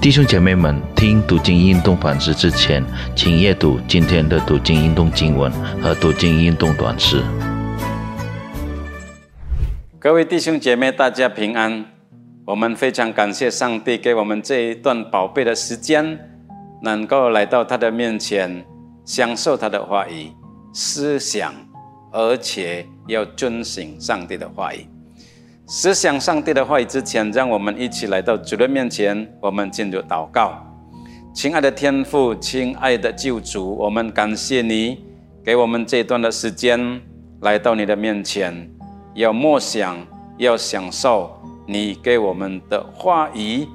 弟兄姐妹们，听读经运动反思之前，请阅读今天的读经运动经文和读经运动短诗。各位弟兄姐妹，大家平安。我们非常感谢上帝给我们这一段宝贝的时间，能够来到他的面前，享受他的话语、思想，而且要遵行上帝的话语。思想上帝的话语之前，让我们一起来到主的面前，我们进入祷告。亲爱的天父，亲爱的救主，我们感谢你给我们这段的时间来到你的面前，要默想，要享受你给我们的话语，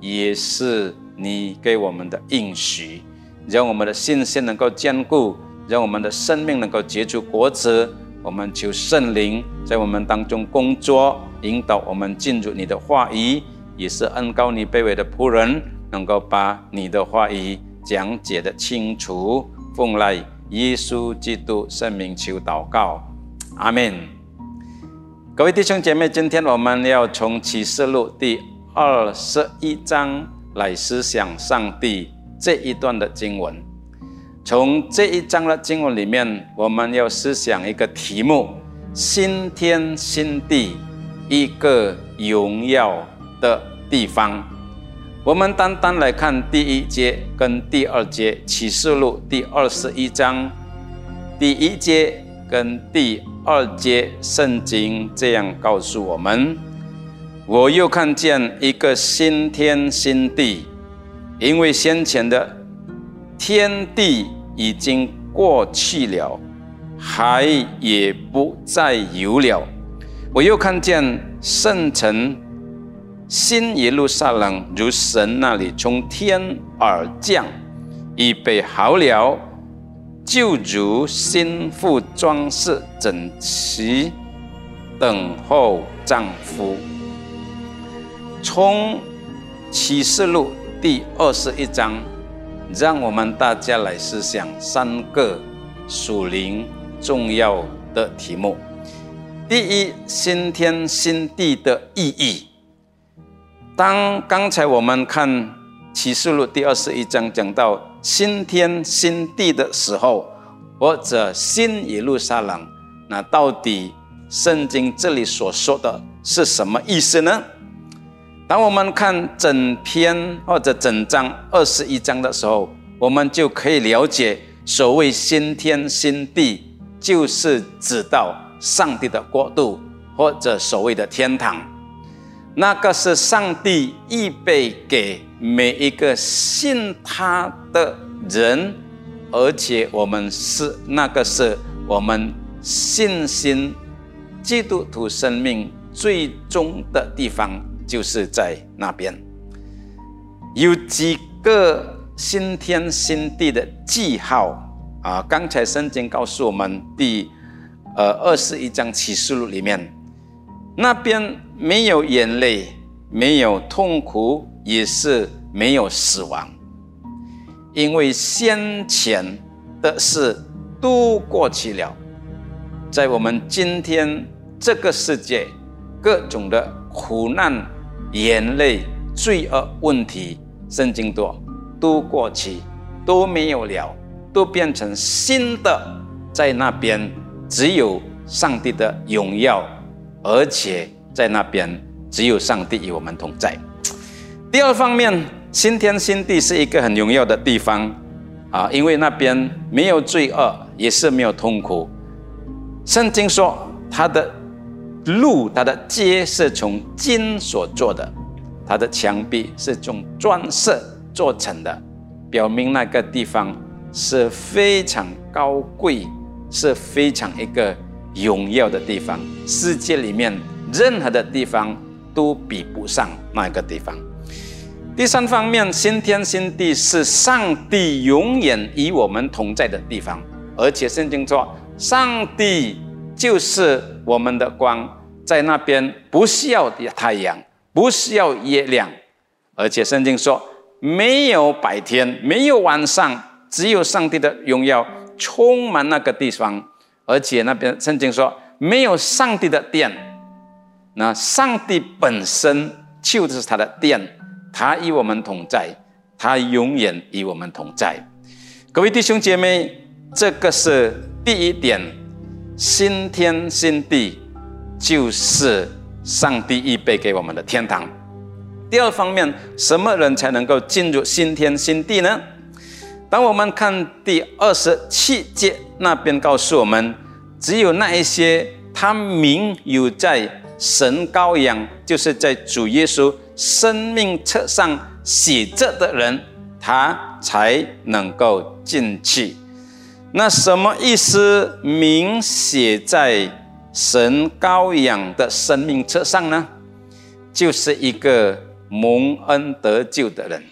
也是你给我们的应许，让我们的信心能够坚固，让我们的生命能够结出果子。我们求圣灵在我们当中工作。引导我们进入你的话语，也是恩高你卑微的仆人，能够把你的话语讲解的清楚。奉来耶稣基督圣名求祷告，阿门。各位弟兄姐妹，今天我们要从启示录第二十一章来思想上帝这一段的经文。从这一章的经文里面，我们要思想一个题目：新天新地。一个荣耀的地方。我们单单来看第一节跟第二节，启示录第二十一章，第一节跟第二节，圣经这样告诉我们：我又看见一个新天新地，因为先前的天地已经过去了，海也不再有了。我又看见圣城新耶路撒冷如神那里从天而降，预备好了，就如新妇装饰整齐，等候丈夫。从启示录第二十一章，让我们大家来思想三个属灵重要的题目。第一，新天新地的意义。当刚才我们看启示录第二十一章讲到新天新地的时候，或者新耶路撒冷，那到底圣经这里所说的是什么意思呢？当我们看整篇或者整章二十一章的时候，我们就可以了解，所谓新天新地，就是指到。上帝的国度，或者所谓的天堂，那个是上帝预备给每一个信他的人，而且我们是那个是我们信心基督徒生命最终的地方，就是在那边。有几个新天新地的记号啊？刚才圣经告诉我们第。呃，二十一章启示录里面，那边没有眼泪，没有痛苦，也是没有死亡，因为先前的事都过去了。在我们今天这个世界，各种的苦难、眼泪、罪恶问题，圣经多都过去，都没有了，都变成新的，在那边。只有上帝的荣耀，而且在那边只有上帝与我们同在。第二方面，新天新地是一个很荣耀的地方啊，因为那边没有罪恶，也是没有痛苦。圣经说，它的路、它的街是从金所做的，它的墙壁是从砖色做成的，表明那个地方是非常高贵。是非常一个荣耀的地方，世界里面任何的地方都比不上那个地方。第三方面，新天新地是上帝永远与我们同在的地方，而且圣经说，上帝就是我们的光，在那边不需要太阳，不需要月亮，而且圣经说，没有白天，没有晚上，只有上帝的荣耀。充满那个地方，而且那边圣经说没有上帝的殿，那上帝本身就是他的殿，他与我们同在，他永远与我们同在。各位弟兄姐妹，这个是第一点，新天新地就是上帝预备给我们的天堂。第二方面，什么人才能够进入新天新地呢？当我们看第二十七节那边告诉我们，只有那一些他名有在神羔羊，就是在主耶稣。生命册上写着的人，他才能够进去。那什么意思？名写在神羔羊的生命册上呢？就是一个蒙恩得救的人，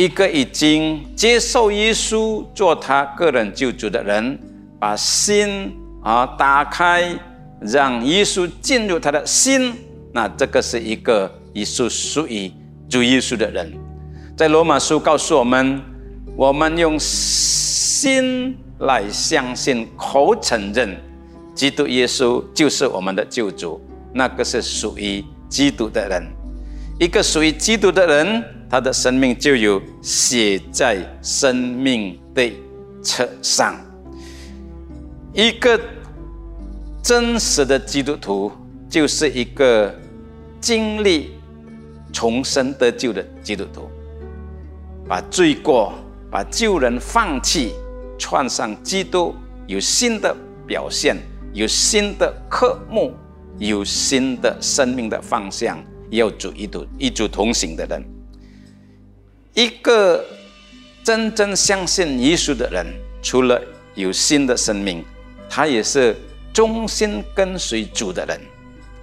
一个已经接受耶稣做他个人救主的人，把心啊打开，让耶稣进入他的心。那这个是一个。耶稣属于主耶稣的人，在罗马书告诉我们：我们用心来相信、口承认，基督耶稣就是我们的救主。那个是属于基督的人。一个属于基督的人，他的生命就有写在生命的册上。一个真实的基督徒，就是一个经历。重生得救的基督徒，把罪过、把旧人放弃，穿上基督，有新的表现，有新的科目，有新的生命的方向，要主一同一主同行的人，一个真正相信耶稣的人，除了有新的生命，他也是忠心跟随主的人，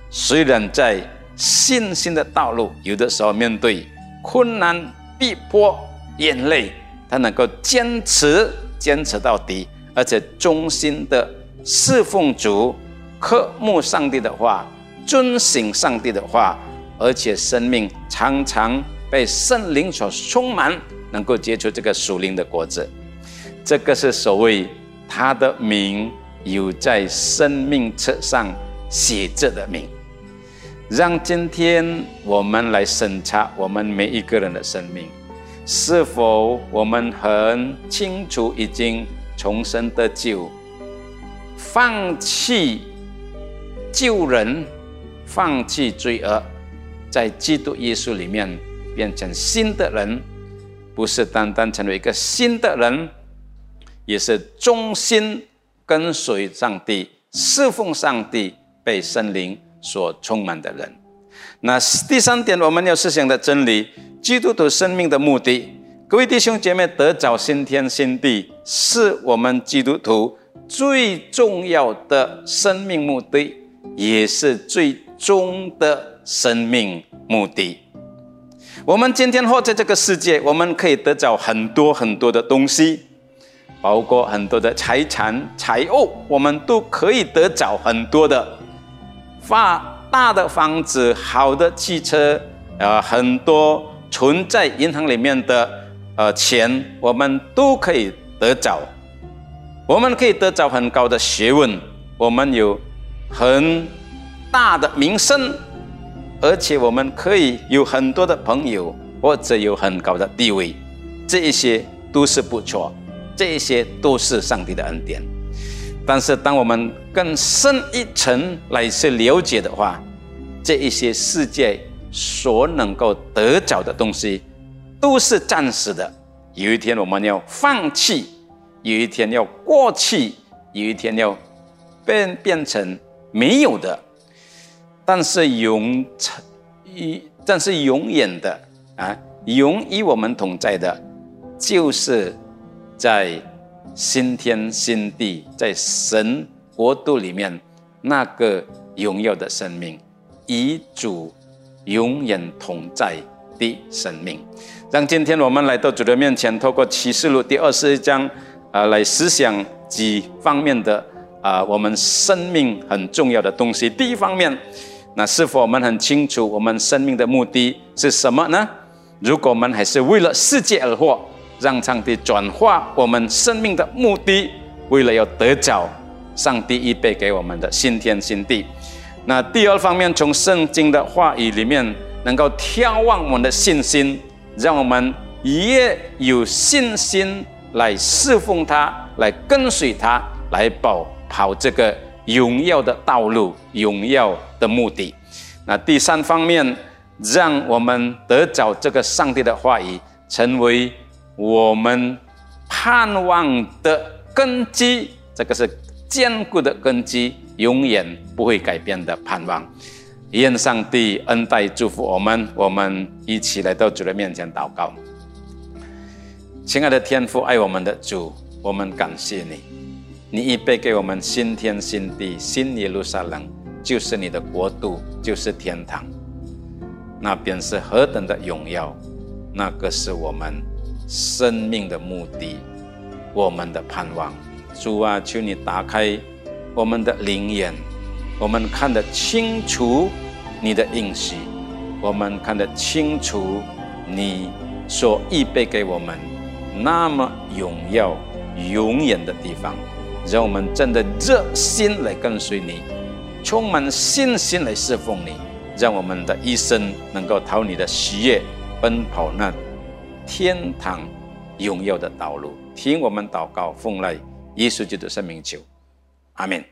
虽然在。信心的道路，有的时候面对困难、逼迫、眼泪，他能够坚持、坚持到底，而且忠心的侍奉主、渴慕上帝的话、遵行上帝的话，而且生命常常被圣灵所充满，能够结出这个属灵的果子。这个是所谓他的名有在生命册上写着的名。让今天我们来审查我们每一个人的生命，是否我们很清楚已经重生得救，放弃救人，放弃罪恶，在基督耶稣里面变成新的人，不是单单成为一个新的人，也是忠心跟随上帝、侍奉上帝，被圣灵。所充满的人，那第三点我们要思想的真理，基督徒生命的目的，各位弟兄姐妹得着新天新地，是我们基督徒最重要的生命目的，也是最终的生命目的。我们今天活在这个世界，我们可以得着很多很多的东西，包括很多的财产、财物，我们都可以得着很多的。发大的房子、好的汽车，呃，很多存在银行里面的呃钱，我们都可以得着。我们可以得着很高的学问，我们有很大的名声，而且我们可以有很多的朋友，或者有很高的地位，这一些都是不错，这一些都是上帝的恩典。但是，当我们更深一层来去了解的话，这一些世界所能够得着的东西，都是暂时的。有一天我们要放弃，有一天要过去，有一天要变变成没有的。但是永成一，但是永远的啊，永与我们同在的，就是在。新天新地，在神国度里面，那个荣耀的生命，与主永远同在的生命，让今天我们来到主的面前，透过启示录第二十一章，啊，来思想几方面的啊，我们生命很重要的东西。第一方面，那是否我们很清楚我们生命的目的是什么呢？如果我们还是为了世界而活，让上帝转化我们生命的目的，为了要得着上帝预备给我们的新天新地。那第二方面，从圣经的话语里面能够眺望我们的信心，让我们越有信心来侍奉他，来跟随他，来跑跑这个荣耀的道路，荣耀的目的。那第三方面，让我们得着这个上帝的话语，成为我们盼望的根基。这个是坚固的根基，永远不会改变的盼望。愿上帝恩待祝福我们，我们一起来到主的面前祷告。亲爱的天父，爱我们的主，我们感谢你，你预备给我们新天新地、新耶路撒冷，就是你的国度，就是天堂。那便是何等的荣耀，那个是我们生命的目的，我们的盼望。主啊，求你打开我们的灵眼。我们看得清楚你的应许，我们看得清楚你所预备给我们那么荣耀、永远的地方，让我们真的热心来跟随你，充满信心来侍奉你，让我们的一生能够讨你的喜悦，奔跑那天堂荣耀的道路。听我们祷告，奉来耶稣基督圣名求，阿门。